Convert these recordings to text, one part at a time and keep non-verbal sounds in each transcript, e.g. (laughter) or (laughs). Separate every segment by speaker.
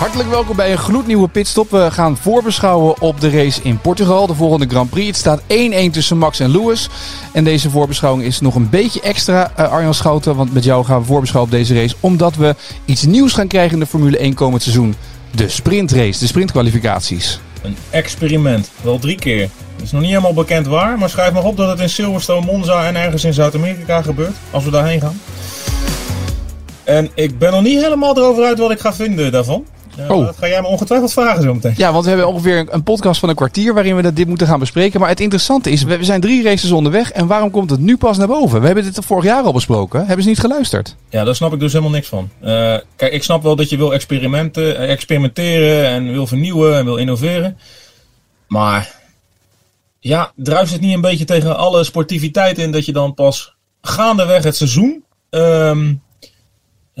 Speaker 1: Hartelijk welkom bij een gloednieuwe pitstop. We gaan voorbeschouwen op de race in Portugal, de volgende Grand Prix. Het staat 1-1 tussen Max en Lewis. En deze voorbeschouwing is nog een beetje extra, uh, Arjan Schouten. Want met jou gaan we voorbeschouwen op deze race. Omdat we iets nieuws gaan krijgen in de Formule 1 komend seizoen. De sprintrace, de sprintkwalificaties.
Speaker 2: Een experiment, wel drie keer. Het is nog niet helemaal bekend waar, maar schrijf maar op dat het in Silverstone, Monza en ergens in Zuid-Amerika gebeurt. Als we daarheen gaan. En ik ben nog niet helemaal erover uit wat ik ga vinden daarvan.
Speaker 1: Oh.
Speaker 2: Dat ga jij me ongetwijfeld vragen zo meteen.
Speaker 1: Ja, want we hebben ongeveer een podcast van een kwartier waarin we dat- dit moeten gaan bespreken. Maar het interessante is, we zijn drie races onderweg. En waarom komt het nu pas naar boven? We hebben dit vorig jaar al besproken. Hebben ze niet geluisterd?
Speaker 2: Ja, daar snap ik dus helemaal niks van. Eh, kijk, ik snap wel dat je wil experimenten, eh, experimenteren en wil vernieuwen en wil innoveren. Maar ja, druist het niet een beetje tegen alle sportiviteit in dat je dan pas gaandeweg het seizoen ehm,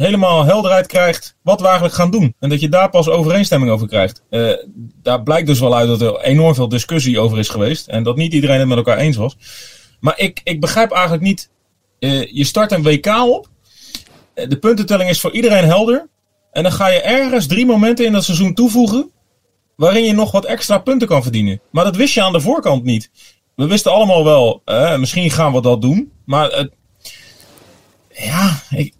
Speaker 2: helemaal helderheid krijgt wat we eigenlijk gaan doen. En dat je daar pas overeenstemming over krijgt. Eh, daar blijkt dus wel uit dat er enorm veel discussie over is geweest. En dat niet iedereen het met elkaar eens was. Maar ik, ik begrijp eigenlijk niet. eh, je start een WK op. Eh, De puntentelling is voor iedereen helder. En dan ga je ergens drie momenten in dat seizoen toevoegen. Waarin je nog wat extra punten kan verdienen. Maar dat wist je aan de voorkant niet. We wisten allemaal wel, misschien gaan we dat doen. Maar het, ja, ik,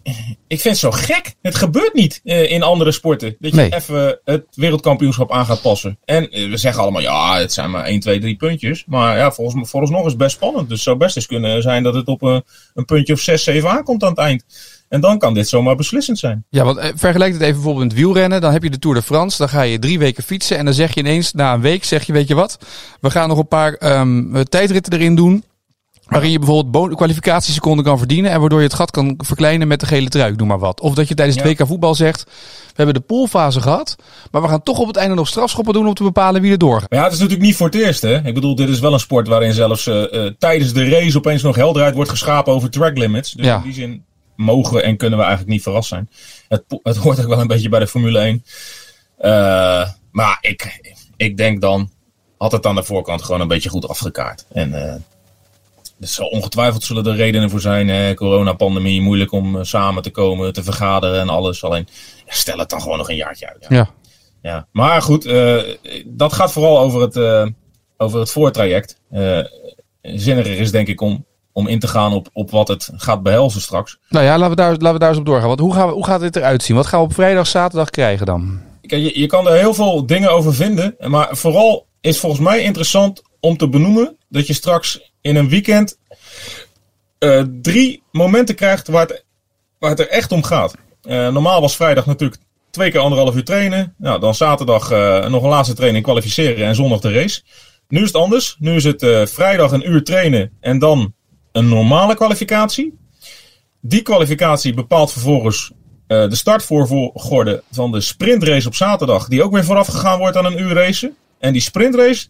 Speaker 2: ik vind het zo gek. Het gebeurt niet eh, in andere sporten. Dat je
Speaker 1: Nee.
Speaker 2: even het wereldkampioenschap aan gaat passen. En eh, we zeggen allemaal, ja, het zijn maar 1, 2, 3 puntjes. Maar ja, volgens, vooralsnog is het best spannend. Dus het zou best eens kunnen zijn dat het op een, een puntje of 6, 7 aankomt aan het eind. En dan kan dit zomaar beslissend zijn.
Speaker 1: Ja, want eh, vergelijk het even bijvoorbeeld met wielrennen. Dan heb je de Tour de France. Dan ga je drie weken fietsen. En dan zeg je ineens, na een week, zeg je, weet je wat? We gaan nog een paar ehm, tijdritten erin doen. Waarin je bijvoorbeeld kwalificatieseconden kan verdienen. En waardoor je het gat kan verkleinen met de gele trui, ik noem maar wat. Of dat je tijdens het. WK voetbal zegt, we hebben de poolfase gehad. Maar we gaan toch op het einde nog strafschoppen doen om te bepalen wie er doorgaat.
Speaker 2: Maar ja, het is natuurlijk niet voor het eerst. Hè? Ik bedoel, dit is wel een sport waarin zelfs eh, eh, tijdens de race opeens nog helderheid wordt geschapen over track limits. Dus
Speaker 1: Ja.
Speaker 2: in die zin mogen en kunnen we eigenlijk niet verrast zijn. Het, het hoort ook wel een beetje bij de Formule 1. Eh, maar ik, ik denk dan, had het aan de voorkant gewoon een beetje goed afgekaart. En zal ongetwijfeld zullen er redenen voor zijn. Hè? Coronapandemie, moeilijk om eh, samen te komen, te vergaderen en alles. Alleen, ja, stel het dan gewoon nog een jaartje uit. Ja.
Speaker 1: Ja.
Speaker 2: Ja, maar goed, eh, dat gaat vooral over het, eh, over het voortraject. Eh zinniger is denk ik om, om in te gaan op, op wat het gaat behelzen straks.
Speaker 1: Nou ja, laten we daar, laten we daar eens op doorgaan. Want hoe, gaan we, hoe gaat dit eruit zien? Wat gaan we op vrijdag, zaterdag krijgen dan?
Speaker 2: Kijk, je, je kan er heel veel dingen over vinden. Maar vooral is volgens mij interessant om te benoemen dat je straks in een weekend eh, drie momenten krijgt waar het, waar het er echt om gaat. Eh, normaal was vrijdag natuurlijk twee keer anderhalf uur trainen. Nou, dan zaterdag eh, nog een laatste training kwalificeren en zondag de race. Nu is het anders. Nu is het vrijdag een uur trainen en dan een normale kwalificatie. Die kwalificatie bepaalt vervolgens de startvoorgorde van de sprintrace op zaterdag. Die ook weer vooraf gegaan wordt aan een uur racen. En die sprintrace,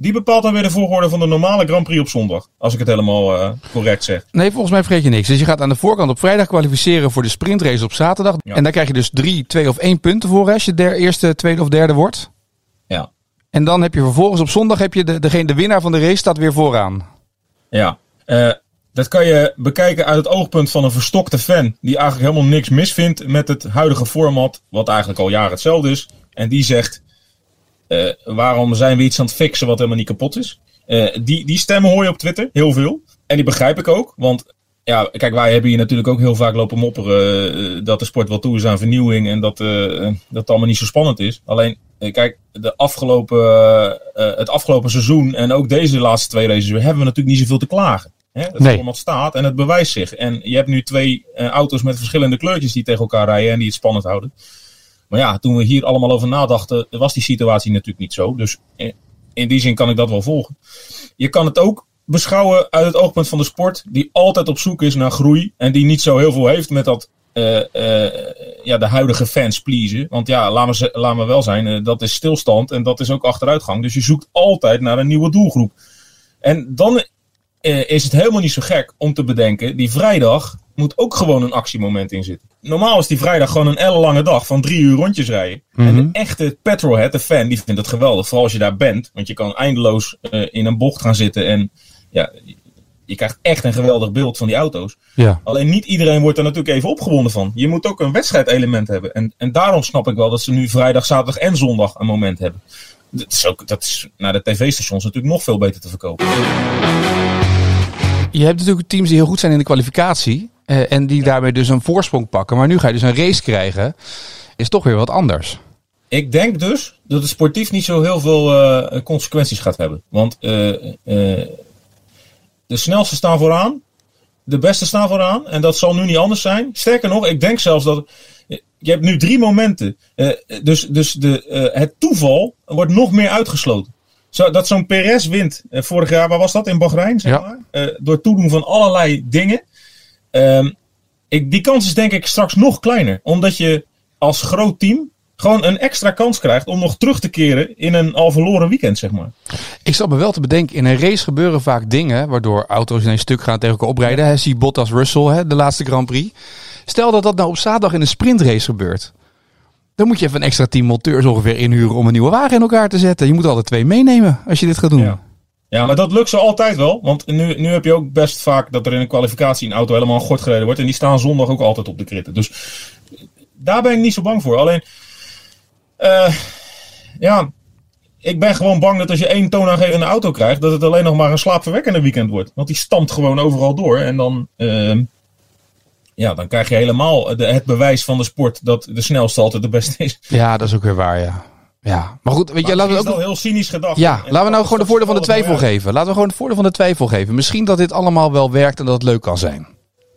Speaker 2: die bepaalt dan weer de volgorde van de normale Grand Prix op zondag. Als ik het helemaal eh, correct zeg.
Speaker 1: Nee, volgens mij vergeet je niks. Dus je gaat aan de voorkant op vrijdag kwalificeren voor de sprintrace op zaterdag.
Speaker 2: Ja.
Speaker 1: En daar krijg je dus drie, twee of één punten voor als je der eerste, tweede of derde wordt.
Speaker 2: Ja.
Speaker 1: En dan heb je vervolgens op zondag heb je de, degene, de winnaar van de race staat weer vooraan.
Speaker 2: Ja. Eh, dat kan je bekijken uit het oogpunt van een verstokte fan. Die eigenlijk helemaal niks misvindt met het huidige format. Wat eigenlijk al jaren hetzelfde is. En die zegt. Eh, waarom zijn we iets aan het fixen wat helemaal niet kapot is? Eh, die, die stemmen hoor je op Twitter. Heel veel. En die begrijp ik ook. Want ja, kijk, wij hebben hier natuurlijk ook heel vaak lopen mopperen. eh, dat de sport wel toe is aan vernieuwing. En dat, dat het allemaal niet zo spannend is. Alleen, kijk, de afgelopen, het afgelopen seizoen. En ook deze laatste twee races. Hebben we natuurlijk niet zoveel te klagen. Hè? Het
Speaker 1: Nee.
Speaker 2: format staat en het bewijst zich. En je hebt nu twee auto's met verschillende kleurtjes die tegen elkaar rijden en die het spannend houden. Maar ja, toen we hier allemaal over nadachten, was die situatie natuurlijk niet zo. Dus eh, in die zin kan ik dat wel volgen. Je kan het ook beschouwen uit het oogpunt van de sport, die altijd op zoek is naar groei. En die niet zo heel veel heeft met dat ja, de huidige fans pleasen. Want ja, laat me, laat me wel zijn, dat is stilstand en dat is ook achteruitgang. Dus je zoekt altijd naar een nieuwe doelgroep. En dan is het helemaal niet zo gek om te bedenken, die vrijdag moet ook gewoon een actiemoment in zitten. Normaal is die vrijdag gewoon een ellenlange dag van drie uur rondjes rijden. En de mhm. echte petrolhead, de fan, die vindt het geweldig. Vooral als je daar bent. Want je kan eindeloos uh, in een bocht gaan zitten en ja, je krijgt echt een geweldig beeld van die auto's.
Speaker 1: Ja.
Speaker 2: Alleen niet iedereen wordt er natuurlijk even opgewonden van. Je moet ook een wedstrijdelement hebben. En, en daarom snap ik wel dat ze nu vrijdag, zaterdag en zondag een moment hebben. Dat is, ook, dat is naar de tv-stations natuurlijk nog veel beter te verkopen.
Speaker 1: Je hebt natuurlijk teams die heel goed zijn in de kwalificatie. Uh, en die daarmee dus een voorsprong pakken. Maar nu ga je dus een race krijgen. Is toch weer wat anders.
Speaker 2: Ik denk dus dat het sportief niet zo heel veel uh, consequenties gaat hebben. Want uh, de snelste staan vooraan. De beste staan vooraan. En dat zal nu niet anders zijn. Sterker nog, ik denk zelfs dat. Je hebt nu drie momenten. dus dus de, het toeval wordt nog meer uitgesloten. Zo, dat zo'n Perez wint. vorig jaar, waar was dat? In Bahrein, zeg maar. door toedoen van allerlei dingen. Um, ik, die kans is denk ik straks nog kleiner. Omdat je als groot team gewoon een extra kans krijgt om nog terug te keren in een al verloren weekend, zeg maar.
Speaker 1: Ik zat me wel te bedenken, in een race gebeuren vaak dingen waardoor auto's in een stuk gaan tegen elkaar oprijden. Ja. Zie Bottas Russell, hè, de laatste Grand Prix. Stel dat dat nou op zaterdag in een sprintrace gebeurt. Dan moet je even een extra team monteurs ongeveer inhuren om een nieuwe wagen in elkaar te zetten. Je moet alle twee meenemen als je dit gaat doen.
Speaker 2: Ja. Maar dat lukt ze altijd wel. Want nu, nu heb je ook best vaak dat er in een kwalificatie een auto helemaal gort gereden wordt. En die staan zondag ook altijd op de kritten. Dus daar ben ik niet zo bang voor. Alleen, uh, ja, ik ben gewoon bang dat als je één toonaangevende auto krijgt, dat het alleen nog maar een slaapverwekkende weekend wordt. Want die stampt gewoon overal door. En dan, uh, ja, dan krijg je helemaal de, het bewijs van de sport dat de snelste altijd de beste is.
Speaker 1: Ja, dat is ook weer waar, ja. Ja, maar goed, weet je, laten we ook.
Speaker 2: al heel cynisch gedacht.
Speaker 1: Ja, laten we nou gewoon de voordeel van de twijfel geven. Laten we gewoon het voordeel van de twijfel geven. Misschien dat dit allemaal wel werkt en dat het leuk kan zijn.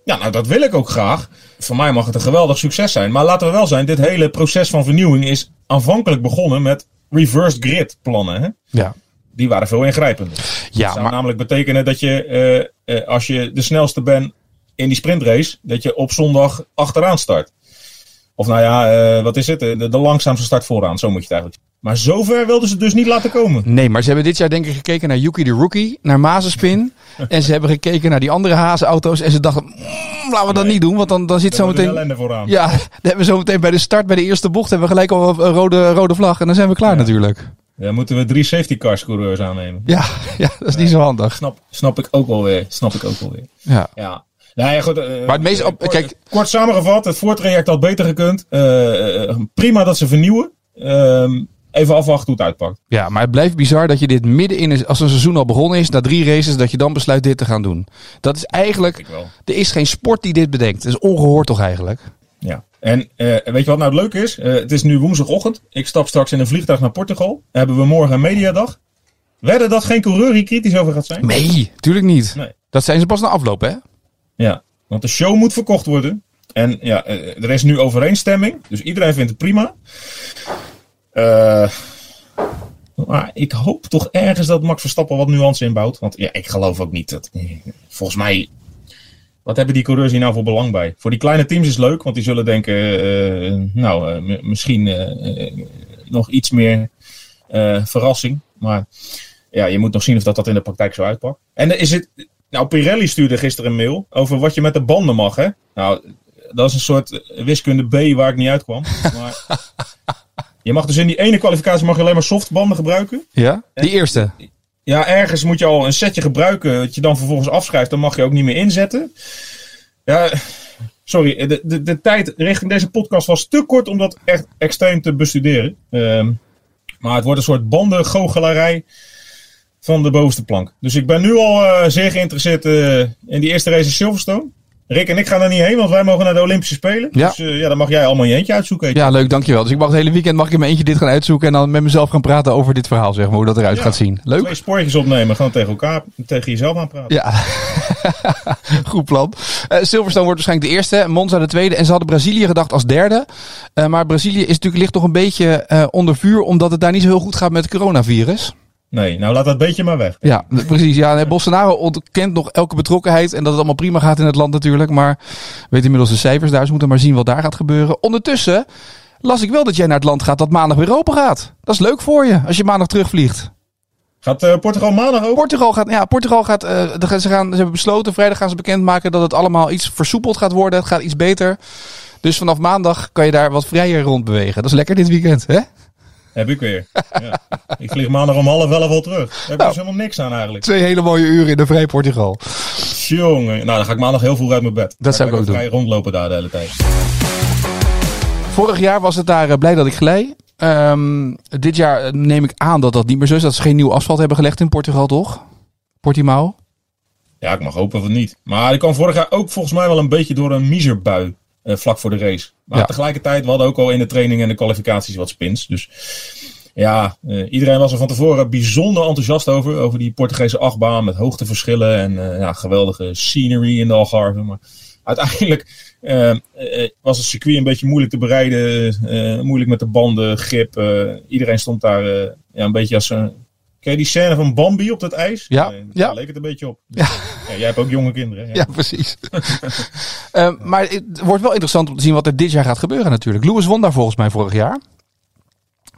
Speaker 2: Ja, nou dat wil ik ook graag. Voor mij mag het een geweldig succes zijn. Maar laten we wel zijn, dit hele proces van vernieuwing is aanvankelijk begonnen met reversed grid plannen. Hè?
Speaker 1: Ja.
Speaker 2: Die waren veel ingrijpender. Ja, dat zou namelijk betekenen dat je, uh, als je de snelste bent in die sprintrace, dat je op zondag achteraan start. Of nou ja, uh, wat is het? De, de, langzaamste start vooraan. Zo moet je het eigenlijk. Maar zover wilden ze dus niet laten komen.
Speaker 1: Nee, maar ze hebben dit jaar denk ik gekeken naar Yuki de Rookie, naar Mazenspin. (laughs) en ze hebben gekeken naar die andere hazenauto's. En ze dachten, mm, laten we dat niet doen, want dan, dan zit zo meteen...
Speaker 2: vooraan.
Speaker 1: Ja, (laughs) dan hebben we zo meteen bij de start, bij de eerste bocht, hebben we gelijk al een rode, rode vlag. En dan zijn we klaar natuurlijk.
Speaker 2: Ja, moeten we drie safety cars coureurs aannemen.
Speaker 1: Ja, (laughs) ja dat is niet zo handig.
Speaker 2: Snap, snap ik ook wel weer. Snap ik ook wel weer.
Speaker 1: Ja.
Speaker 2: ja. Nou ja, goed. Uh,
Speaker 1: maar het meest op, kort, kijk,
Speaker 2: kort samengevat, het voortraject had beter gekund. Uh, prima dat ze vernieuwen. Ehm, even afwachten hoe het uitpakt.
Speaker 1: Ja, maar het blijft bizar dat je dit midden in, als een seizoen al begonnen is, na drie races, dat je dan besluit dit te gaan doen. Dat is eigenlijk, er is geen sport die dit bedenkt. Dat is ongehoord toch eigenlijk?
Speaker 2: Ja. En uh, weet je wat nou het leuke is? Uh, het is nu woensdagochtend. Ik stap straks in een vliegtuig naar Portugal. Hebben we morgen een mediadag. Wedden dat geen coureur hier kritisch over gaat zijn?
Speaker 1: Nee, tuurlijk niet. Nee. Dat zijn ze pas na afloop, hè?
Speaker 2: Ja, want de show moet verkocht worden. En ja, eh, er is nu overeenstemming. Dus iedereen vindt het prima. Uh, maar ik hoop toch ergens dat Max Verstappen wat nuance inbouwt. Want ja, ik geloof ook niet dat. Volgens mij. Wat hebben die coureurs hier nou voor belang bij? Voor die kleine teams is leuk, want die zullen denken. Nou, misschien nog iets meer verrassing. Maar ja, je moet nog zien of dat, dat in de praktijk zo uitpakt. En is het. Nou, Pirelli stuurde gisteren een mail over wat je met de banden mag, hè? Nou, dat is een soort wiskunde B waar ik niet uitkwam. (laughs) Maar je mag dus in die ene kwalificatie mag je alleen maar softbanden gebruiken.
Speaker 1: Ja, die eerste.
Speaker 2: Ja, ergens moet je al een setje gebruiken dat je dan vervolgens afschrijft. Dan mag je ook niet meer inzetten. Ja, sorry, de, de, de tijd richting deze podcast was te kort om dat echt extreem te bestuderen. Um, maar het wordt een soort bandengoochelarij van de bovenste plank. Dus ik ben nu al uh, zeer geïnteresseerd uh, in die eerste race in Silverstone. Rick en ik gaan er niet heen, want wij mogen naar de Olympische Spelen. Ja. Dus uh, ja, dan mag jij allemaal je eentje uitzoeken.
Speaker 1: Ja, leuk, dankjewel. Dus ik mag het hele weekend mag ik in mijn eentje dit gaan uitzoeken en dan met mezelf gaan praten over dit verhaal, zeg maar, hoe dat eruit gaat zien. Leuk.
Speaker 2: Twee spoortjes opnemen, gewoon tegen elkaar, tegen jezelf aan praten.
Speaker 1: Ja, (laughs) goed plan. Uh, Silverstone wordt waarschijnlijk de eerste, Monza de tweede en ze hadden Brazilië gedacht als derde. Uh, maar Brazilië is natuurlijk ligt nog een beetje onder vuur, omdat het daar niet zo heel goed gaat met het coronavirus.
Speaker 2: Nee, nou laat dat beetje maar weg.
Speaker 1: Ja, precies. Ja, nee, Bolsonaro ontkent nog elke betrokkenheid. En dat het allemaal prima gaat in het land natuurlijk. Maar weet inmiddels de cijfers daar. Dus we moeten maar zien wat daar gaat gebeuren. Ondertussen las ik wel dat jij naar het land gaat dat maandag weer open gaat. Dat is leuk voor je als je maandag terugvliegt.
Speaker 2: Gaat uh, Portugal maandag open?
Speaker 1: Portugal gaat, ja, Portugal gaat, uh, ze, gaan, ze hebben besloten, vrijdag gaan ze bekendmaken dat het allemaal iets versoepeld gaat worden. Het gaat iets beter. Dus vanaf maandag kan je daar wat vrijer rondbewegen. Dat is lekker dit weekend, hè?
Speaker 2: Heb ik weer. Ja. ik vlieg maandag om half elf al terug. Daar heb ik nou, dus helemaal niks aan eigenlijk.
Speaker 1: Twee hele mooie uren in de vrij Portugal.
Speaker 2: Jongen, nou dan ga ik maandag heel vroeg uit mijn bed.
Speaker 1: Dat zou ik ook doen.
Speaker 2: vrij rondlopen daar de hele tijd.
Speaker 1: Vorig jaar was het daar uh, blij dat ik glij. Um, dit jaar neem ik aan dat dat niet meer zo is. Dat ze geen nieuw asfalt hebben gelegd in Portugal, toch? Portimao?
Speaker 2: Ja, ik mag hopen van niet. Maar ik kwam vorig jaar ook volgens mij wel een beetje door een miserbui. Uh, vlak voor de race. Maar ja. tegelijkertijd, we hadden ook al in de training en de kwalificaties wat spins. Dus ja, uh, iedereen was er van tevoren bijzonder enthousiast over. Over die Portugese achtbaan met hoogteverschillen en uh, ja, geweldige scenery in de Algarve. Maar uiteindelijk was het circuit een beetje moeilijk te bereiden. moeilijk met de banden, grip. iedereen stond daar ja, een beetje als een Ken je die scène van Bambi op dat ijs?
Speaker 1: Ja.
Speaker 2: Nee,
Speaker 1: ja.
Speaker 2: Daar leek het een beetje op. Dus, ja. jij hebt ook jonge kinderen.
Speaker 1: Ja, precies. uh, (laughs) maar het wordt wel interessant om te zien wat er dit jaar gaat gebeuren natuurlijk. Lewis won daar volgens mij vorig jaar.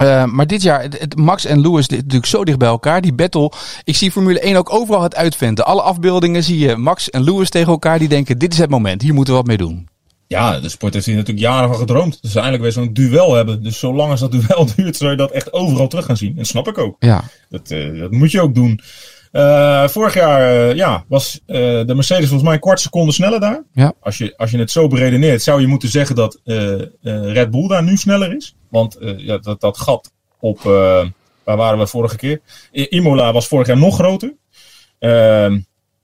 Speaker 1: Uh, maar dit jaar, het, Max en Lewis dit, natuurlijk zo dicht bij elkaar. Die battle. Ik zie Formule 1 ook overal het uitventen. Alle afbeeldingen zie je Max en Lewis tegen elkaar. Die denken, dit is het moment. Hier moeten we wat mee doen.
Speaker 2: Ja, de sport heeft hier natuurlijk jaren van gedroomd. Dus eindelijk weer zo'n duel hebben. Dus zolang als dat duel (laughs) duurt, zou je dat echt overal terug gaan zien. En dat snap ik ook.
Speaker 1: Ja.
Speaker 2: Dat, uh, dat moet je ook doen. Uh, vorig jaar uh, ja, was de Mercedes volgens mij een kwart seconde sneller daar.
Speaker 1: Ja.
Speaker 2: Als, je, als je het zo beredeneert, zou je moeten zeggen dat Red Bull daar nu sneller is. Want ja, dat, dat gat op, waar waren we vorige keer? Imola was vorig jaar nog groter. Ehm,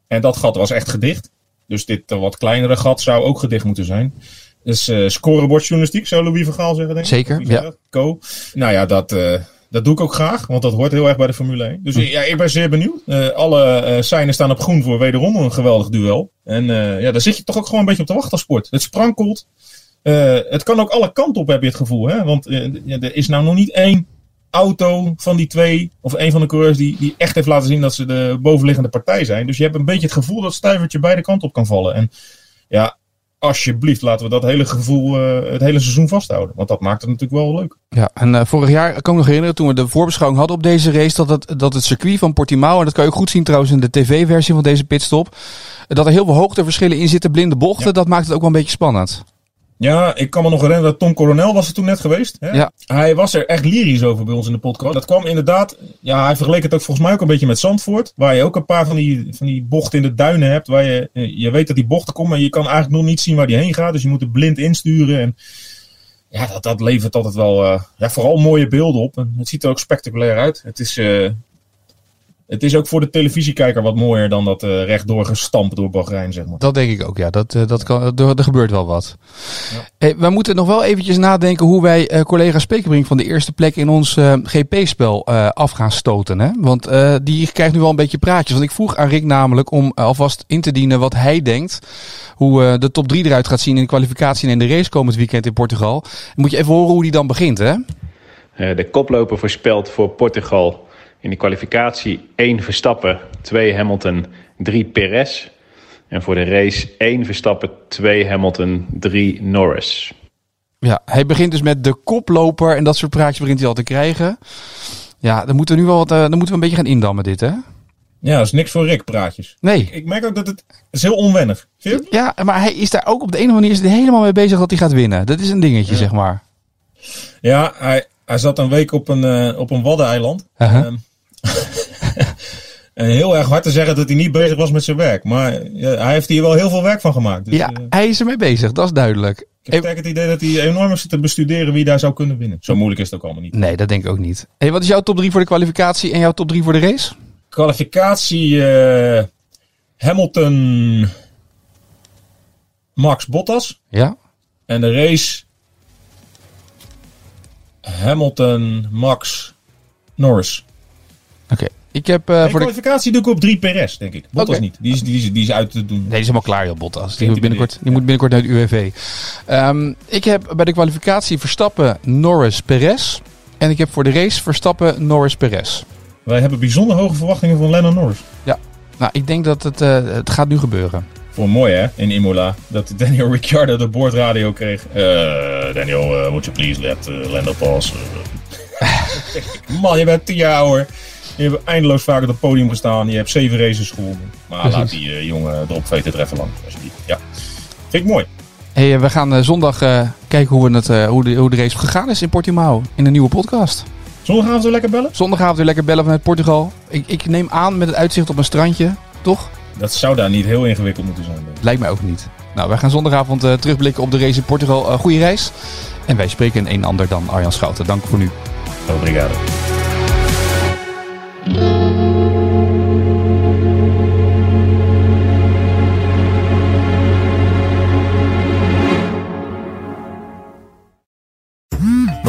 Speaker 2: en dat gat was echt gedicht. Dus dit wat kleinere gat zou ook gedicht moeten zijn. Dus uh, scorebordjournalistiek, zou Louis Vergaal zeggen, denk ik.
Speaker 1: Zeker, ja.
Speaker 2: Co. Nou ja, dat, uh, dat doe ik ook graag, want dat hoort heel erg bij de Formule 1. Dus hm. ja, ik ben zeer benieuwd. Uh, alle uh, seinen staan op groen voor wederom een geweldig duel. En ja, daar zit je toch ook gewoon een beetje op te wachten als sport. Het sprankelt. het kan ook alle kanten op, heb je het gevoel. Hè? Want er is nou nog niet één auto van die twee, of een van de coureurs, die, die echt heeft laten zien dat ze de bovenliggende partij zijn. Dus je hebt een beetje het gevoel dat stuivertje beide kanten op kan vallen. En ja, alsjeblieft, laten we dat hele gevoel uh, het hele seizoen vasthouden. Want dat maakt het natuurlijk wel leuk.
Speaker 1: Ja, en uh, vorig jaar kan ik me nog herinneren, toen we de voorbeschouwing hadden op deze race, dat het, dat het circuit van Portimao, en dat kan je ook goed zien trouwens in de tv-versie van deze pitstop, dat er heel veel hoogteverschillen in zitten, blinde bochten. Ja. Dat maakt het ook wel een beetje spannend.
Speaker 2: Ja, ik kan me nog herinneren dat Tom Coronel was er toen net geweest. Hè?
Speaker 1: Ja.
Speaker 2: Hij was er echt lyrisch over bij ons in de podcast. Dat kwam inderdaad, ja, hij vergeleek het ook volgens mij ook een beetje met Zandvoort. Waar je ook een paar van die, van die bochten in de duinen hebt. Waar je, je weet dat die bochten komen, maar je kan eigenlijk nog niet zien waar die heen gaat. Dus je moet er blind insturen. En ja, dat, dat levert altijd wel, uh, ja, vooral mooie beelden op. En het ziet er ook spectaculair uit. Het is, uh, het is ook voor de televisiekijker wat mooier dan dat uh, rechtdoor gestampt door Bahrein, zeg maar.
Speaker 1: Dat denk ik ook, ja. Dat, uh, dat kan, er, er gebeurt wel wat. Ja. Hey, we moeten nog wel eventjes nadenken hoe wij uh, collega Spekerbrink van de eerste plek in ons GP-spel af gaan stoten. Hè? Want die krijgt nu wel een beetje praatjes. Want ik vroeg aan Rick namelijk om alvast in te dienen wat hij denkt. Hoe de top 3 eruit gaat zien in de kwalificatie en in de race komend weekend in Portugal. Dan moet je even horen hoe die dan begint, hè?
Speaker 3: de koploper voorspelt voor Portugal in de kwalificatie 1 Verstappen, 2 Hamilton, 3 Perez. En voor de race 1 Verstappen, 2 Hamilton, 3 Norris.
Speaker 1: Ja, hij begint dus met de koploper en dat soort praatjes begint hij al te krijgen. Ja, dan moeten we nu wel wat, uh, dan moeten we een beetje gaan indammen dit, hè?
Speaker 2: Ja, dat is niks voor Rick praatjes.
Speaker 1: Nee.
Speaker 2: Ik, ik merk ook dat het, het is heel onwennig.
Speaker 1: Ja, maar hij is daar ook op de of andere manier is hij helemaal mee bezig dat hij gaat winnen. Dat is een dingetje, ja. zeg maar.
Speaker 2: Ja, hij, hij zat een week op een, uh, op een waddeneiland.
Speaker 1: Uh -huh. um,
Speaker 2: heel erg hard te zeggen dat hij niet bezig was met zijn werk. Maar hij heeft hier wel heel veel werk van gemaakt. Dus,
Speaker 1: ja, uh, hij is ermee bezig, dat is duidelijk.
Speaker 2: Ik heb het idee dat hij enorm zit te bestuderen wie daar zou kunnen winnen. Zo moeilijk is het ook allemaal niet.
Speaker 1: Nee, dat denk ik ook niet. Hey, wat is jouw top 3 voor de kwalificatie en jouw top 3 voor de race?
Speaker 2: Kwalificatie uh, Hamilton, Max Bottas.
Speaker 1: Ja.
Speaker 2: En de race Hamilton, Max, Norris.
Speaker 1: Oké. Okay. Ik heb, uh,
Speaker 2: nee,
Speaker 1: voor
Speaker 2: kwalificatie de... doe ik op 3 Perez, denk ik. Bottas okay. niet. Die is, die, is, die is uit te doen.
Speaker 1: Nee, die is helemaal klaar, joh, Bottas. Die, moet binnenkort, die ja. moet binnenkort naar het UWV. Um, ik heb bij de kwalificatie Verstappen, Norris, Perez. En ik heb voor de race Verstappen, Norris, Perez.
Speaker 2: wij hebben bijzonder hoge verwachtingen van Lennon Norris.
Speaker 1: Ja, nou, ik denk dat het, uh, het gaat nu gebeuren.
Speaker 2: Voor mooi hè, in Imola, dat Daniel (laughs) Ricciardo de boordradio kreeg. Uh, Daniel, would you please let Lando pass? (laughs) Man, je bent tien jaar ouder. Je hebt eindeloos vaak op het podium gestaan. Je hebt zeven races gewonnen. Maar Precies. laat die jongen de opveten er even lang. Ja, vind ik mooi.
Speaker 1: Hey, we gaan zondag kijken hoe, het, hoe, de, hoe de race gegaan is in Portimao. In een nieuwe podcast.
Speaker 2: Zondagavond weer lekker bellen?
Speaker 1: Zondagavond weer lekker bellen vanuit Portugal. Ik, ik neem aan met het uitzicht op een strandje, toch?
Speaker 2: Dat zou daar niet heel ingewikkeld moeten zijn.
Speaker 1: Lijkt mij ook niet. Nou, wij gaan zondagavond uh, terugblikken op de race in Portugal. Uh, goede reis. En wij spreken een ander dan Arjan Schouten. Dank voor nu.
Speaker 2: Obrigado.
Speaker 4: We